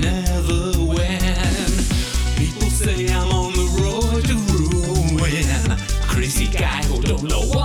never win. People say I'm on the road to ruin. Crazy guy who don't know what.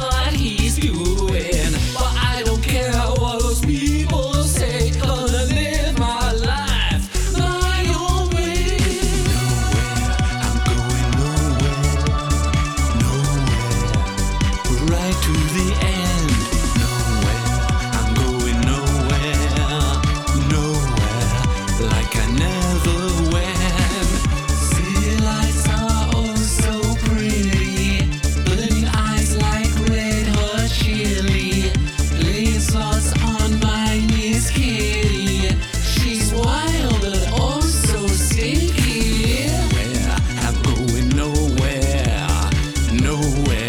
nowhere.